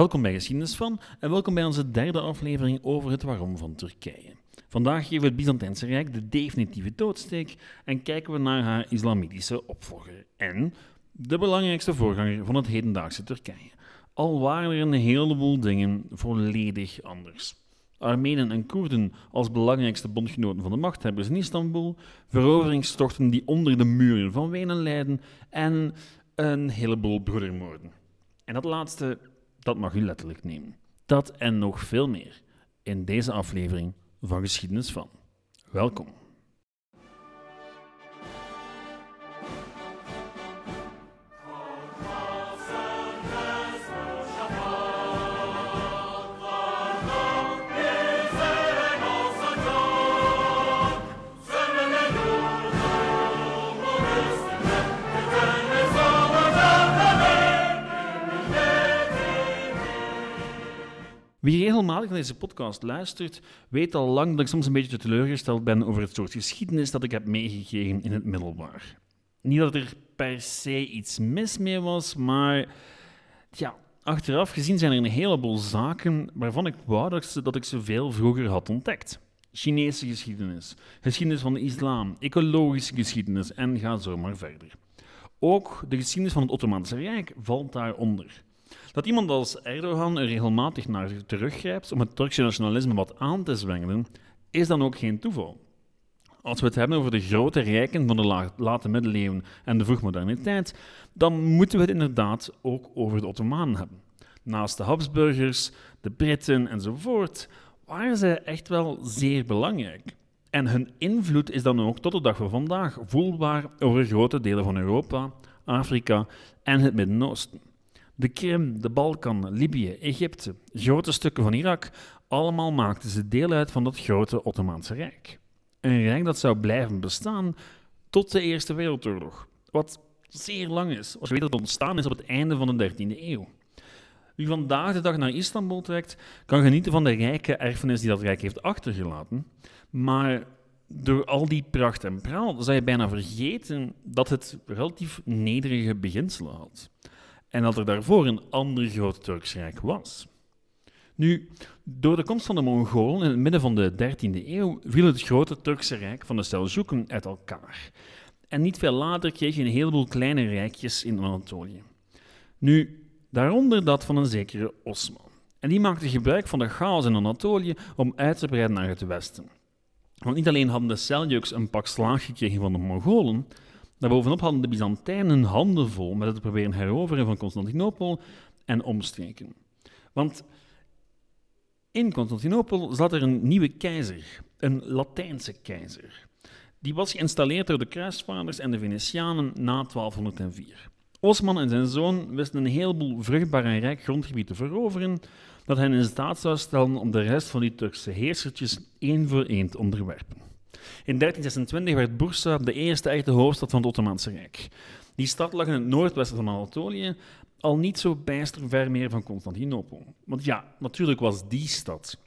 Welkom bij Geschiedenis van en welkom bij onze derde aflevering over het waarom van Turkije. Vandaag geven we het Byzantijnse Rijk de definitieve doodsteek en kijken we naar haar islamitische opvolger en de belangrijkste voorganger van het hedendaagse Turkije. Al waren er een heleboel dingen volledig anders. Armenen en Koerden als belangrijkste bondgenoten van de machthebbers in Istanbul, veroveringstochten die onder de muren van Wenen leiden en een heleboel broedermoorden. En dat laatste, dat mag u letterlijk nemen. Dat en nog veel meer in deze aflevering van Geschiedenis van. Welkom. Wie regelmatig naar deze podcast luistert, weet al lang dat ik soms een beetje teleurgesteld ben over het soort geschiedenis dat ik heb meegekregen in het middelbaar. Niet dat er per se iets mis mee was, maar ja, achteraf gezien zijn er een heleboel zaken waarvan ik wou dat ik ze, dat ik ze veel vroeger had ontdekt. Chinese geschiedenis, geschiedenis van de islam, ecologische geschiedenis en ga zo maar verder. Ook de geschiedenis van het Ottomaanse Rijk valt daaronder. Dat iemand als Erdogan er regelmatig naar teruggrijpt om het Turkse nationalisme wat aan te zwengelen, is dan ook geen toeval. Als we het hebben over de grote rijken van de late middeleeuwen en de vroegmoderniteit, dan moeten we het inderdaad ook over de Ottomanen hebben. Naast de Habsburgers, de Britten enzovoort, waren ze echt wel zeer belangrijk. En hun invloed is dan ook tot de dag van vandaag voelbaar over grote delen van Europa, Afrika en het Midden-Oosten. De Krim, de Balkan, Libië, Egypte, grote stukken van Irak, allemaal maakten ze deel uit van dat grote Ottomaanse Rijk. Een rijk dat zou blijven bestaan tot de Eerste Wereldoorlog, wat zeer lang is, als je weet dat het ontstaan is op het einde van de 13e eeuw. Wie vandaag de dag naar Istanbul trekt, kan genieten van de rijke erfenis die dat rijk heeft achtergelaten, maar door al die pracht en praal zou je bijna vergeten dat het relatief nederige beginselen had en dat er daarvoor een ander groot Turks Rijk was. Nu, door de komst van de Mongolen in het midden van de 13e eeuw viel het grote Turkse Rijk van de Seljuken uit elkaar. En niet veel later kreeg je een heleboel kleine rijkjes in Anatolië. Nu, daaronder dat van een zekere Osman. En die maakte gebruik van de chaos in Anatolië om uit te breiden naar het westen. Want niet alleen hadden de Seljuks een pak slaag gekregen van de Mongolen, Daarbovenop hadden de Byzantijnen handen vol met het proberen heroveren van Constantinopel en omstreken. Want in Constantinopel zat er een nieuwe keizer, een Latijnse keizer. Die was geïnstalleerd door de kruisvaarders en de Venetianen na 1204. Osman en zijn zoon wisten een heleboel vruchtbaar en rijk grondgebied te veroveren, dat hen in staat zou stellen om de rest van die Turkse heersertjes één voor één te onderwerpen. In 1326 werd Bursa de eerste echte hoofdstad van het Ottomaanse Rijk. Die stad lag in het noordwesten van Anatolië, al niet zo bijster ver meer van Constantinopel. Want ja, natuurlijk was die stad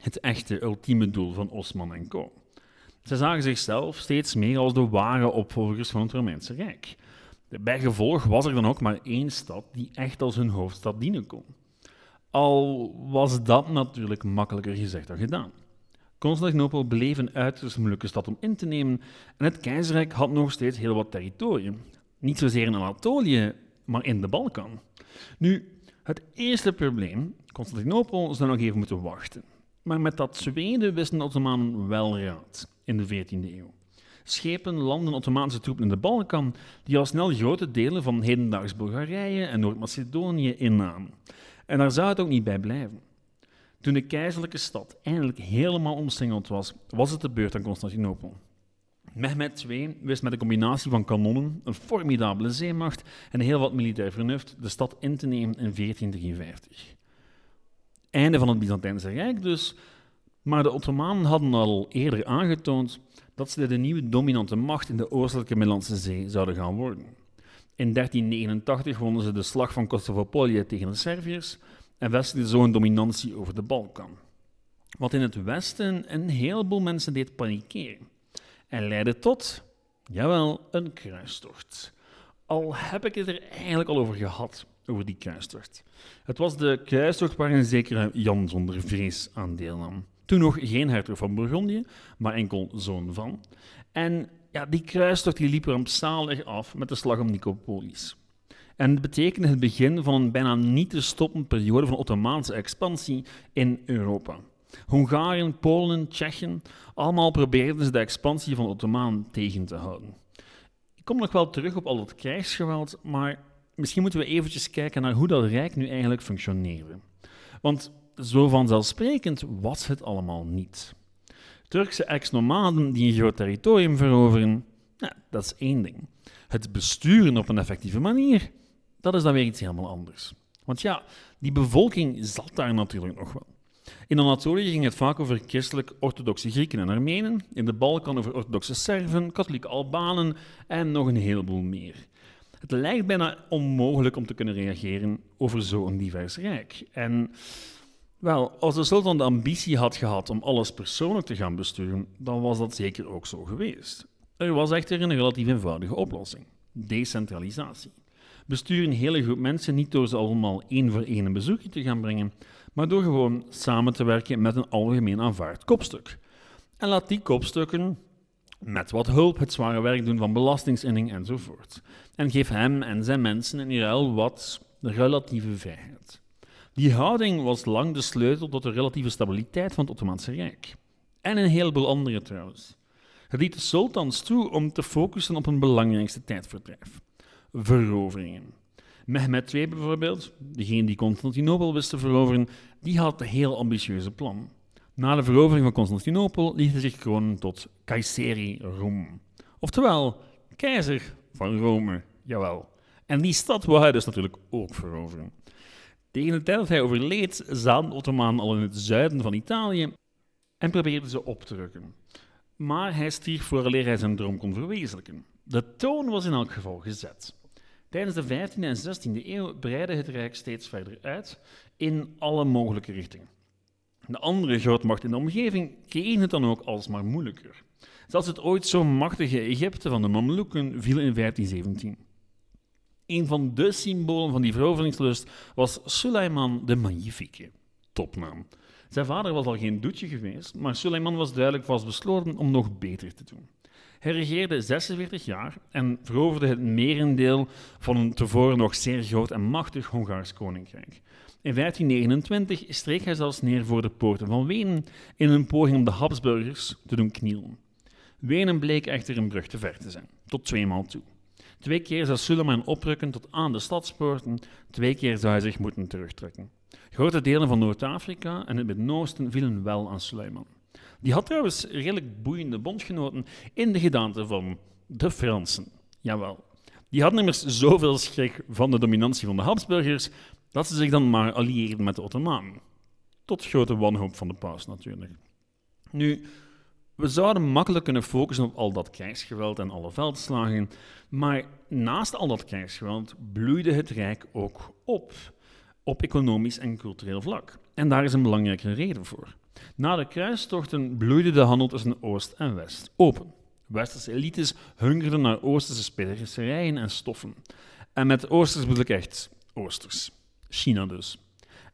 het echte ultieme doel van Osman en co. Ze zagen zichzelf steeds meer als de ware opvolgers van het Romeinse Rijk. Bijgevolg was er dan ook maar één stad die echt als hun hoofdstad dienen kon. Al was dat natuurlijk makkelijker gezegd dan gedaan. Constantinopel bleef een uiterst moeilijke stad om in te nemen en het keizerrijk had nog steeds heel wat territorium. Niet zozeer in Anatolië, maar in de Balkan. Nu, het eerste probleem, Constantinopel zou nog even moeten wachten. Maar met dat tweede wisten de Ottomanen wel raad in de 14e eeuw. Schepen landen Ottomaanse troepen in de Balkan, die al snel grote delen van hedendaags Bulgarije en Noord-Macedonië innamen. En daar zou het ook niet bij blijven. Toen de keizerlijke stad eindelijk helemaal omsingeld was, was het de beurt aan Constantinopel. Mehmed II wist met een combinatie van kanonnen, een formidabele zeemacht en heel wat militair vernuft de stad in te nemen in 1453. Einde van het Byzantijnse Rijk dus, maar de Ottomanen hadden al eerder aangetoond dat ze de nieuwe dominante macht in de oostelijke Middellandse Zee zouden gaan worden. In 1389 wonnen ze de slag van Kostovopolië tegen de Serviërs en vestigde zo een dominantie over de Balkan. Wat in het Westen een heleboel mensen deed panikeren. En leidde tot, jawel, een kruistocht. Al heb ik het er eigenlijk al over gehad. over die kruistocht. Het was de kruistocht waar een zekere Jan zonder vrees aan deelnam. Toen nog geen hertog van Bourgondië, maar enkel zoon van. En ja, die kruistocht die liep rampzalig af met de slag om Nicopolis. En het betekende het begin van een bijna niet te stoppen periode van Ottomaanse expansie in Europa. Hongaren, Polen, Tsjechen, allemaal probeerden ze de expansie van de Ottomaan tegen te houden. Ik kom nog wel terug op al dat krijgsgeweld, maar misschien moeten we eventjes kijken naar hoe dat rijk nu eigenlijk functioneerde. Want zo vanzelfsprekend was het allemaal niet. Turkse ex-nomaden die een groot territorium veroveren, dat is één ding. Het besturen op een effectieve manier, dat is dan weer iets helemaal anders. Want ja, die bevolking zat daar natuurlijk nog wel. In Anatolië ging het vaak over christelijk-orthodoxe Grieken en Armenen, in de Balkan over orthodoxe Serven, katholieke Albanen en nog een heleboel meer. Het lijkt bijna onmogelijk om te kunnen reageren over zo'n divers rijk. En wel, als de sultan de ambitie had gehad om alles persoonlijk te gaan besturen, dan was dat zeker ook zo geweest. Er was echter een relatief eenvoudige oplossing: decentralisatie. Bestuur een hele groep mensen niet door ze allemaal één voor één een bezoekje te gaan brengen, maar door gewoon samen te werken met een algemeen aanvaard kopstuk. En laat die kopstukken met wat hulp het zware werk doen van belastingsinning enzovoort. En geef hem en zijn mensen in ruil wat relatieve vrijheid. Die houding was lang de sleutel tot de relatieve stabiliteit van het Ottomaanse Rijk. En een heleboel andere trouwens. Het liet de sultans toe om te focussen op hun belangrijkste tijdverdrijf: veroveringen. Mehmed II bijvoorbeeld, degene die Constantinopel wist te veroveren, die had een heel ambitieuze plan. Na de verovering van Constantinopel liet hij zich kronen tot Caesari Rom. Oftewel, keizer van Rome, jawel. En die stad wou hij dus natuurlijk ook veroveren. Tegen de tijd dat hij overleed, zaten de Ottomanen al in het zuiden van Italië en probeerden ze op te rukken. Maar hij stierf vooraleer hij zijn droom kon verwezenlijken. De toon was in elk geval gezet. Tijdens de 15e en 16e eeuw breidde het Rijk steeds verder uit in alle mogelijke richtingen. De andere grootmacht in de omgeving kregen het dan ook alsmaar moeilijker. Zelfs het ooit zo machtige Egypte van de Mamluken viel in 1517. Een van de symbolen van die veroveringslust was Suleiman de Magnifique. Topnaam. Zijn vader was al geen doetje geweest, maar Suleiman was duidelijk vastbesloten om nog beter te doen. Hij regeerde 46 jaar en veroverde het merendeel van een tevoren nog zeer groot en machtig Hongaars koninkrijk. In 1529 streek hij zelfs neer voor de poorten van Wenen in een poging om de Habsburgers te doen knielen. Wenen bleek echter een brug te ver te zijn, tot tweemaal toe. Twee keer zou Suleiman oprukken tot aan de stadspoorten, twee keer zou hij zich moeten terugtrekken. Grote delen van Noord-Afrika en het Midden-Oosten vielen wel aan Suleiman. Die had trouwens redelijk boeiende bondgenoten in de gedaante van de Fransen. Jawel. Die hadden immers zoveel schrik van de dominantie van de Habsburgers dat ze zich dan maar allieerden met de Ottomanen. Tot grote wanhoop van de paus natuurlijk. Nu, we zouden makkelijk kunnen focussen op al dat krijgsgeweld en alle veldslagen, maar naast al dat krijgsgeweld bloeide het Rijk ook op, op economisch en cultureel vlak. En daar is een belangrijke reden voor. Na de kruistochten bloeide de handel tussen Oost en West open. Westerse elites hungerden naar Oosterse specerijen en stoffen. En met Oosters bedoel ik echt Oosters. China dus.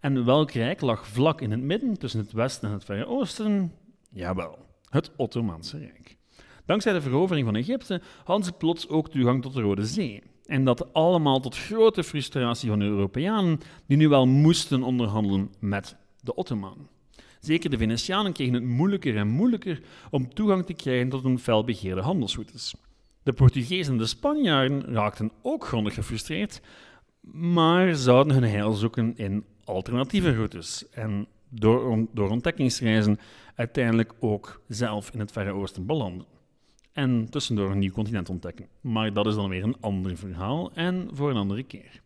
En welk rijk lag vlak in het midden tussen het Westen en het Verre Oosten? Jawel, het Ottomaanse Rijk. Dankzij de verovering van Egypte hadden ze plots ook toegang tot de Rode Zee. En dat allemaal tot grote frustratie van de Europeanen, die nu wel moesten onderhandelen met de Ottomanen. Zeker de Venetianen kregen het moeilijker en moeilijker om toegang te krijgen tot hun felbegeerde handelsroutes. De Portugezen en de Spanjaarden raakten ook grondig gefrustreerd, maar zouden hun heil zoeken in alternatieve routes en door, door ontdekkingsreizen uiteindelijk ook zelf in het Verre Oosten belanden. En tussendoor een nieuw continent ontdekken. Maar dat is dan weer een ander verhaal en voor een andere keer.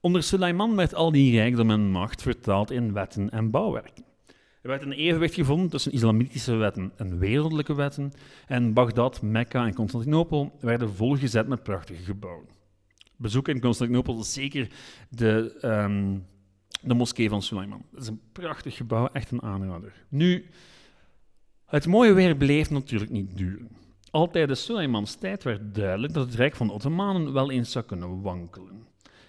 Onder Suleiman werd al die rijkdom en macht vertaald in wetten en bouwwerken. Er werd een evenwicht gevonden tussen islamitische wetten en wereldlijke wetten, en Bagdad, Mekka en Constantinopel werden volgezet met prachtige gebouwen. Bezoek in Constantinopel is zeker de, um, de moskee van Suleiman. Dat is een prachtig gebouw, echt een aanrader. Nu, het mooie weer bleef natuurlijk niet duren. Al tijdens Suleimans tijd werd duidelijk dat het rijk van de Ottomanen wel eens zou kunnen wankelen.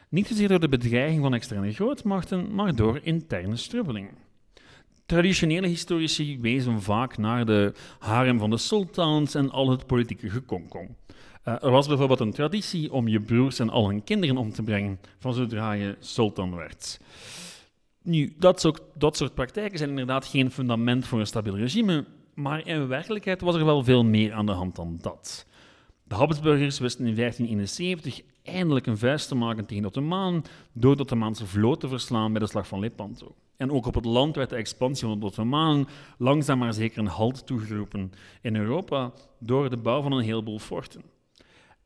Niet zozeer door de bedreiging van externe grootmachten, maar door interne strubbelingen. Traditionele historici wezen vaak naar de harem van de sultans en al het politieke gekonkong. Uh, er was bijvoorbeeld een traditie om je broers en al hun kinderen om te brengen van zodra je sultan werd. Nu, dat dat soort praktijken zijn inderdaad geen fundament voor een stabiel regime, maar in werkelijkheid was er wel veel meer aan de hand dan dat. De Habsburgers wisten in 1571 eindelijk een vuist te maken tegen de Ottomaan door de Ottomaanse vloot te verslaan bij de slag van Lepanto. En ook op het land werd de expansie van de Ottomaan langzaam maar zeker een halt toegeroepen in Europa door de bouw van een heleboel forten.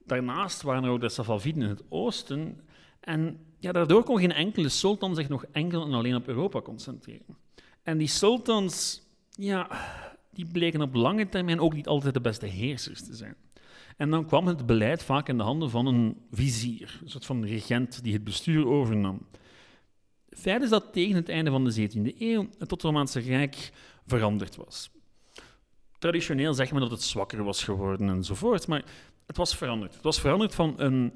Daarnaast waren er ook de Safaviden in het oosten en ja, daardoor kon geen enkele sultan zich nog enkel en alleen op Europa concentreren. En die sultans, ja, die bleken op lange termijn ook niet altijd de beste heersers te zijn. En dan kwam het beleid vaak in de handen van een vizier, een soort van regent die het bestuur overnam. Feit is dat tegen het einde van de 17e eeuw het Ottomaanse Rijk veranderd was. Traditioneel zeggen we dat het zwakker was geworden enzovoort, maar het was veranderd. Het was veranderd van een,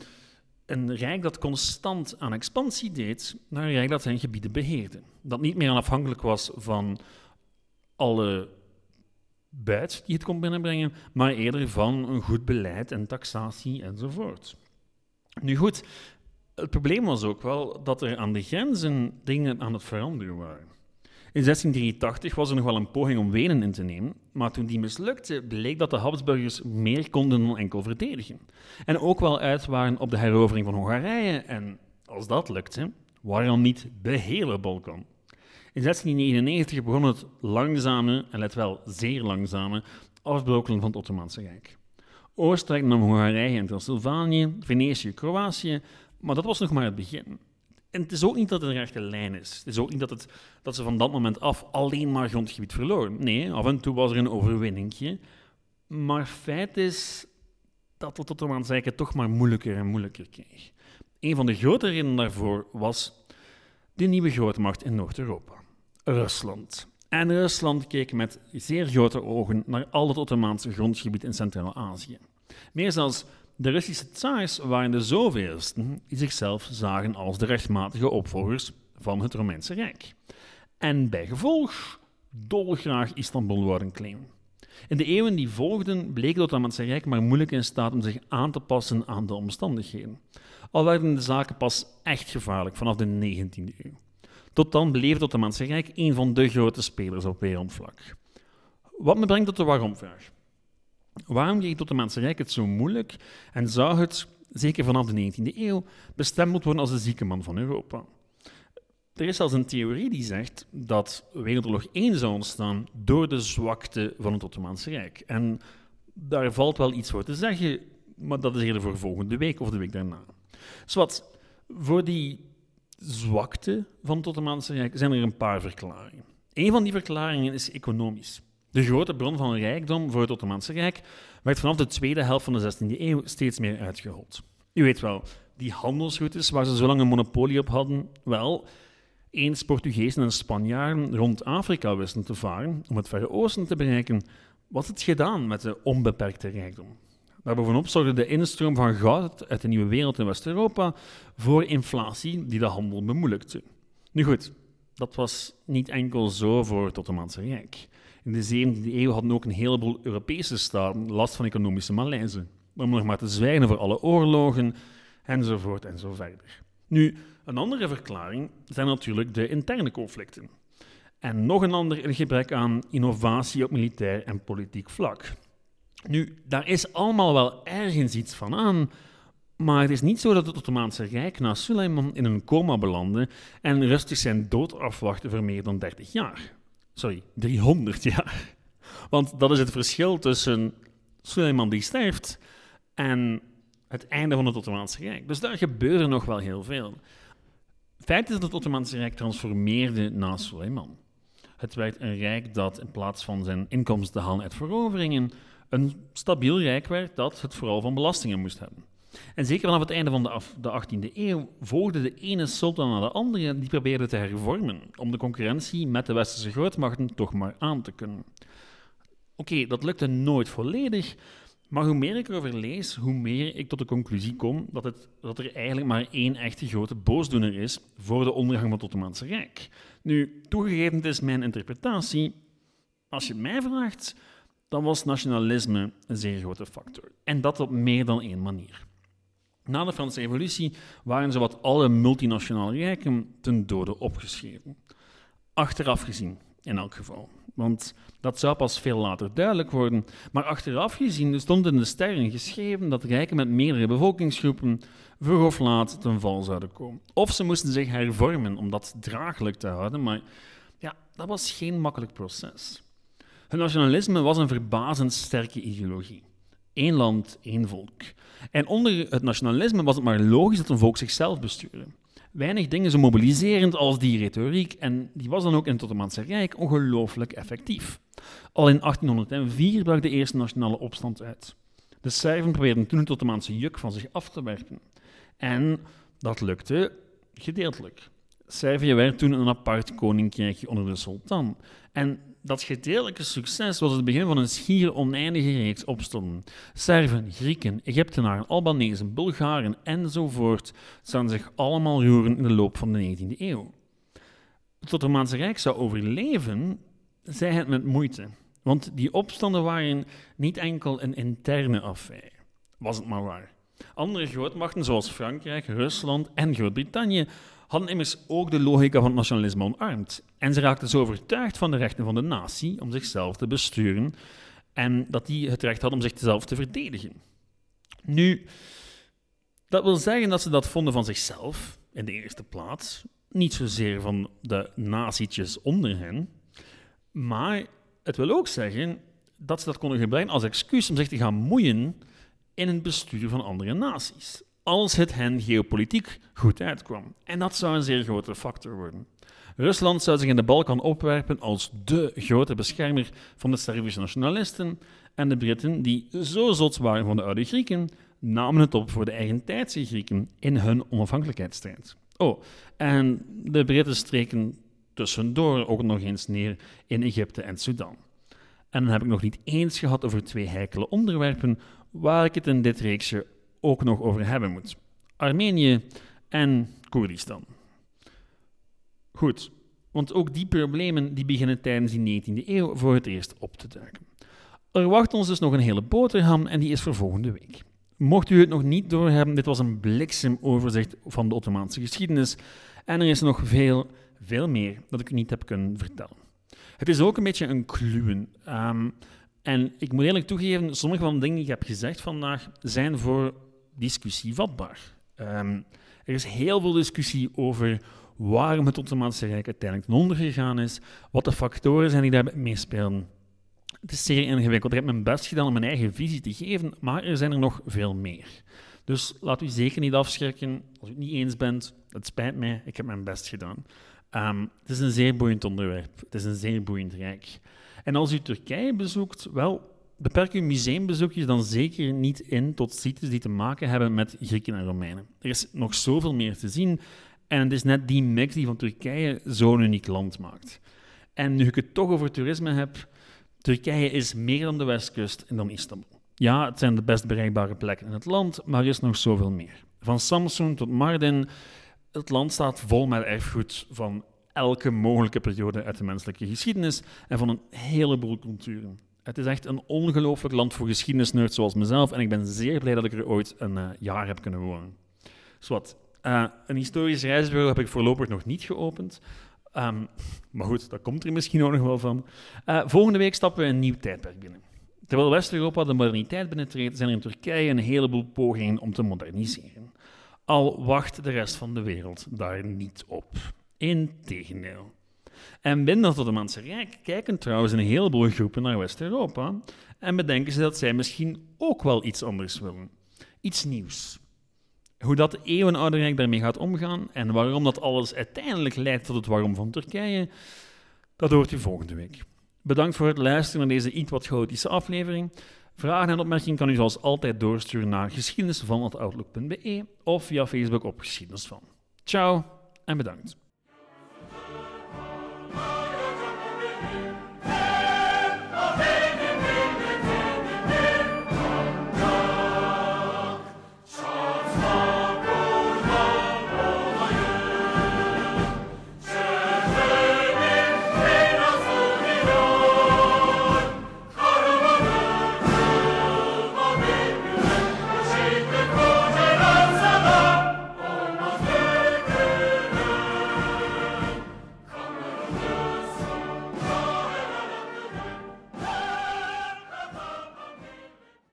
een rijk dat constant aan expansie deed naar een rijk dat zijn gebieden beheerde. Dat niet meer afhankelijk was van alle buit die het kon binnenbrengen, maar eerder van een goed beleid en taxatie enzovoort. Nu goed, het probleem was ook wel dat er aan de grenzen dingen aan het veranderen waren. In 1683 was er nog wel een poging om Wenen in te nemen, maar toen die mislukte, bleek dat de Habsburgers meer konden dan enkel verdedigen. En ook wel uit waren op de herovering van Hongarije, en als dat lukte, waarom niet de hele Balkan? In 1699 begon het langzame, en let wel zeer langzame, afbrokkelen van het Ottomaanse Rijk. Oostenrijk nam Hongarije en Transylvanië, Venetië, Kroatië, maar dat was nog maar het begin. En het is ook niet dat het een rechte lijn is. Het is ook niet dat, het, dat ze van dat moment af alleen maar grondgebied verloren. Nee, af en toe was er een overwinningje. Maar feit is dat het Ottomaanse Rijk het toch maar moeilijker en moeilijker kreeg. Een van de grote redenen daarvoor was de nieuwe grootmacht in Noord-Europa. Rusland. En Rusland keek met zeer grote ogen naar al het Ottomaanse grondgebied in Centraal-Azië. Meer zelfs, de Russische tsaars waren de zoveelsten die zichzelf zagen als de rechtmatige opvolgers van het Romeinse Rijk. En bijgevolg dolgraag Istanbul worden claimen. In de eeuwen die volgden bleek het Ottomaanse Rijk maar moeilijk in staat om zich aan te passen aan de omstandigheden. Al werden de zaken pas echt gevaarlijk vanaf de 19e eeuw. Tot dan bleef het Ottomaanse Rijk een van de grote spelers op wereldvlak. Wat me brengt tot de waarom-vraag. Waarom kreeg het Ottomaanse Rijk het zo moeilijk en zou het, zeker vanaf de 19e eeuw, bestempeld worden als de zieke man van Europa? Er is zelfs een theorie die zegt dat Wereldoorlog 1 zou ontstaan door de zwakte van het Ottomaanse Rijk. En daar valt wel iets voor te zeggen, maar dat is eerder voor volgende week of de week daarna. Zwat, voor die zwakte van Ottomaanse Rijk zijn er een paar verklaringen. Een van die verklaringen is economisch. De grote bron van rijkdom voor het Ottomaanse Rijk werd vanaf de tweede helft van de 16e eeuw steeds meer uitgehold. U weet wel, die handelsroutes waar ze zo lang een monopolie op hadden, wel, eens Portugezen en Spanjaarden rond Afrika wisten te varen om het Verre Oosten te bereiken, was het gedaan met de onbeperkte rijkdom. Daarbovenop zorgde de instroom van goud uit de nieuwe wereld in West-Europa voor inflatie die de handel bemoeilijkte. Nu goed, dat was niet enkel zo voor het Ottomaanse Rijk. In de 17e eeuw hadden ook een heleboel Europese staten last van economische malaise. Om nog maar te zwijgen voor alle oorlogen, enzovoort en zo verder. Nu, een andere verklaring zijn natuurlijk de interne conflicten. En nog een ander gebrek aan innovatie op militair en politiek vlak. Nu, daar is allemaal wel ergens iets van aan, maar het is niet zo dat het Ottomaanse Rijk na Suleiman in een coma belandde en rustig zijn dood afwachtte voor meer dan 30 jaar. Sorry, 300 jaar. Want dat is het verschil tussen Suleiman die sterft en het einde van het Ottomaanse Rijk. Dus daar gebeurde nog wel heel veel. Feit is dat het Ottomaanse Rijk transformeerde na Suleiman. Het werd een rijk dat in plaats van zijn inkomsten te halen uit veroveringen een stabiel rijk werd dat het vooral van belastingen moest hebben. En zeker vanaf het einde van de, de 18e eeuw volgde de ene sultan na de andere die probeerde te hervormen om de concurrentie met de westerse grootmachten toch maar aan te kunnen. Oké, dat lukte nooit volledig, Maar hoe meer ik erover lees, hoe meer ik tot de conclusie kom dat, het, dat er eigenlijk maar één echte grote boosdoener is voor de ondergang van het Ottomaanse Rijk. Nu, toegegeven, is mijn interpretatie. Als je mij vraagt, dan was nationalisme een zeer grote factor. En dat op meer dan één manier. Na de Franse Revolutie waren zowat alle multinationale rijken ten dode opgeschreven. Achteraf gezien, in elk geval. Want dat zou pas veel later duidelijk worden. Maar achteraf gezien stond in de sterren geschreven dat rijken met meerdere bevolkingsgroepen vroeg of laat ten val zouden komen. Of ze moesten zich hervormen om dat draaglijk te houden, maar ja, dat was geen makkelijk proces. Het nationalisme was een verbazend sterke ideologie. Eén land, één volk. En onder het nationalisme was het maar logisch dat een volk zichzelf bestuurde. Weinig dingen zo mobiliserend als die retoriek, en die was dan ook in het Ottomaanse Rijk ongelooflijk effectief. Al in 1804 brak de eerste nationale opstand uit. De Serven probeerden toen het Ottomaanse juk van zich af te werpen. En dat lukte gedeeltelijk. Servië werd toen een apart koninkrijkje onder de sultan. En dat gedeeltelijke succes was het begin van een schier oneindige reeks opstanden. Serven, Grieken, Egyptenaren, Albanezen, Bulgaren enzovoort zouden zich allemaal roeren in de loop van de 19e eeuw. Het Ottomaanse Rijk zou overleven, zei het met moeite. Want die opstanden waren niet enkel een interne affaire, was het maar waar. Andere grootmachten zoals Frankrijk, Rusland en Groot-Brittannië hadden immers ook de logica van het nationalisme omarmd. En ze raakten zo overtuigd van de rechten van de natie om zichzelf te besturen en dat die het recht hadden om zichzelf te verdedigen. Nu, dat wil zeggen dat ze dat vonden van zichzelf, in de eerste plaats, niet zozeer van de nazietjes onder hen, maar het wil ook zeggen dat ze dat konden gebruiken als excuus om zich te gaan moeien in het bestuur van andere naties als het hen geopolitiek goed uitkwam. En dat zou een zeer grote factor worden. Rusland zou zich in de Balkan opwerpen als de grote beschermer van de Servische nationalisten en de Britten, die zo zot waren van de oude Grieken, namen het op voor de eigen tijdse Grieken in hun onafhankelijkheidsstrijd. Oh, en de Britten streken tussendoor ook nog eens neer in Egypte en Sudan. En dan heb ik nog niet eens gehad over twee heikele onderwerpen waar ik het in dit reeksje ook nog over hebben moet. Armenië en Koerdistan. Goed, want ook die problemen die beginnen tijdens die 19e eeuw voor het eerst op te duiken. Er wacht ons dus nog een hele boterham en die is voor volgende week. Mocht u het nog niet doorhebben, dit was een bliksemoverzicht van de Ottomaanse geschiedenis en er is nog veel, veel meer dat ik u niet heb kunnen vertellen. Het is ook een beetje een kluwen. Um, en ik moet eerlijk toegeven, sommige van de dingen die ik heb gezegd vandaag zijn voor discussie vatbaar. Um, er is heel veel discussie over waarom het Ottomaanse Rijk uiteindelijk ten onder gegaan is, wat de factoren zijn die daarbij meespelen. Het is zeer ingewikkeld. Ik heb mijn best gedaan om mijn eigen visie te geven, maar er zijn er nog veel meer. Dus laat u zeker niet afschrikken als u het niet eens bent. Het spijt mij, ik heb mijn best gedaan. Um, het is een zeer boeiend onderwerp. Het is een zeer boeiend rijk. En als u Turkije bezoekt, wel, beperk uw museumbezoekjes dan zeker niet in tot sites die te maken hebben met Grieken en Romeinen. Er is nog zoveel meer te zien en het is net die mix die van Turkije zo'n uniek land maakt. En nu ik het toch over toerisme heb, Turkije is meer dan de westkust en dan Istanbul. Ja, het zijn de best bereikbare plekken in het land, maar er is nog zoveel meer. Van Samsun tot Mardin, het land staat vol met erfgoed van elke mogelijke periode uit de menselijke geschiedenis en van een heleboel culturen. Het is echt een ongelooflijk land voor geschiedenisnerds zoals mezelf. En ik ben zeer blij dat ik er ooit een uh, jaar heb kunnen wonen. Zwat, uh, een historisch reisbureau heb ik voorlopig nog niet geopend. Um, maar goed, dat komt er misschien ook nog wel van. Uh, volgende week stappen we een nieuw tijdperk binnen. Terwijl West-Europa de moderniteit binnentreedt, zijn er in Turkije een heleboel pogingen om te moderniseren. Al wacht de rest van de wereld daar niet op. Integendeel. En binnen het Ottomaanse Rijk kijken trouwens een heleboel groepen naar West-Europa en bedenken ze dat zij misschien ook wel iets anders willen. Iets nieuws. Hoe dat eeuwenoude Rijk daarmee gaat omgaan en waarom dat alles uiteindelijk leidt tot het waarom van Turkije, dat hoort u volgende week. Bedankt voor het luisteren naar deze iets wat chaotische aflevering. Vragen en opmerkingen kan u zoals altijd doorsturen naar geschiedenisvan.outlook.be of via Facebook op Geschiedenis van. Ciao en bedankt.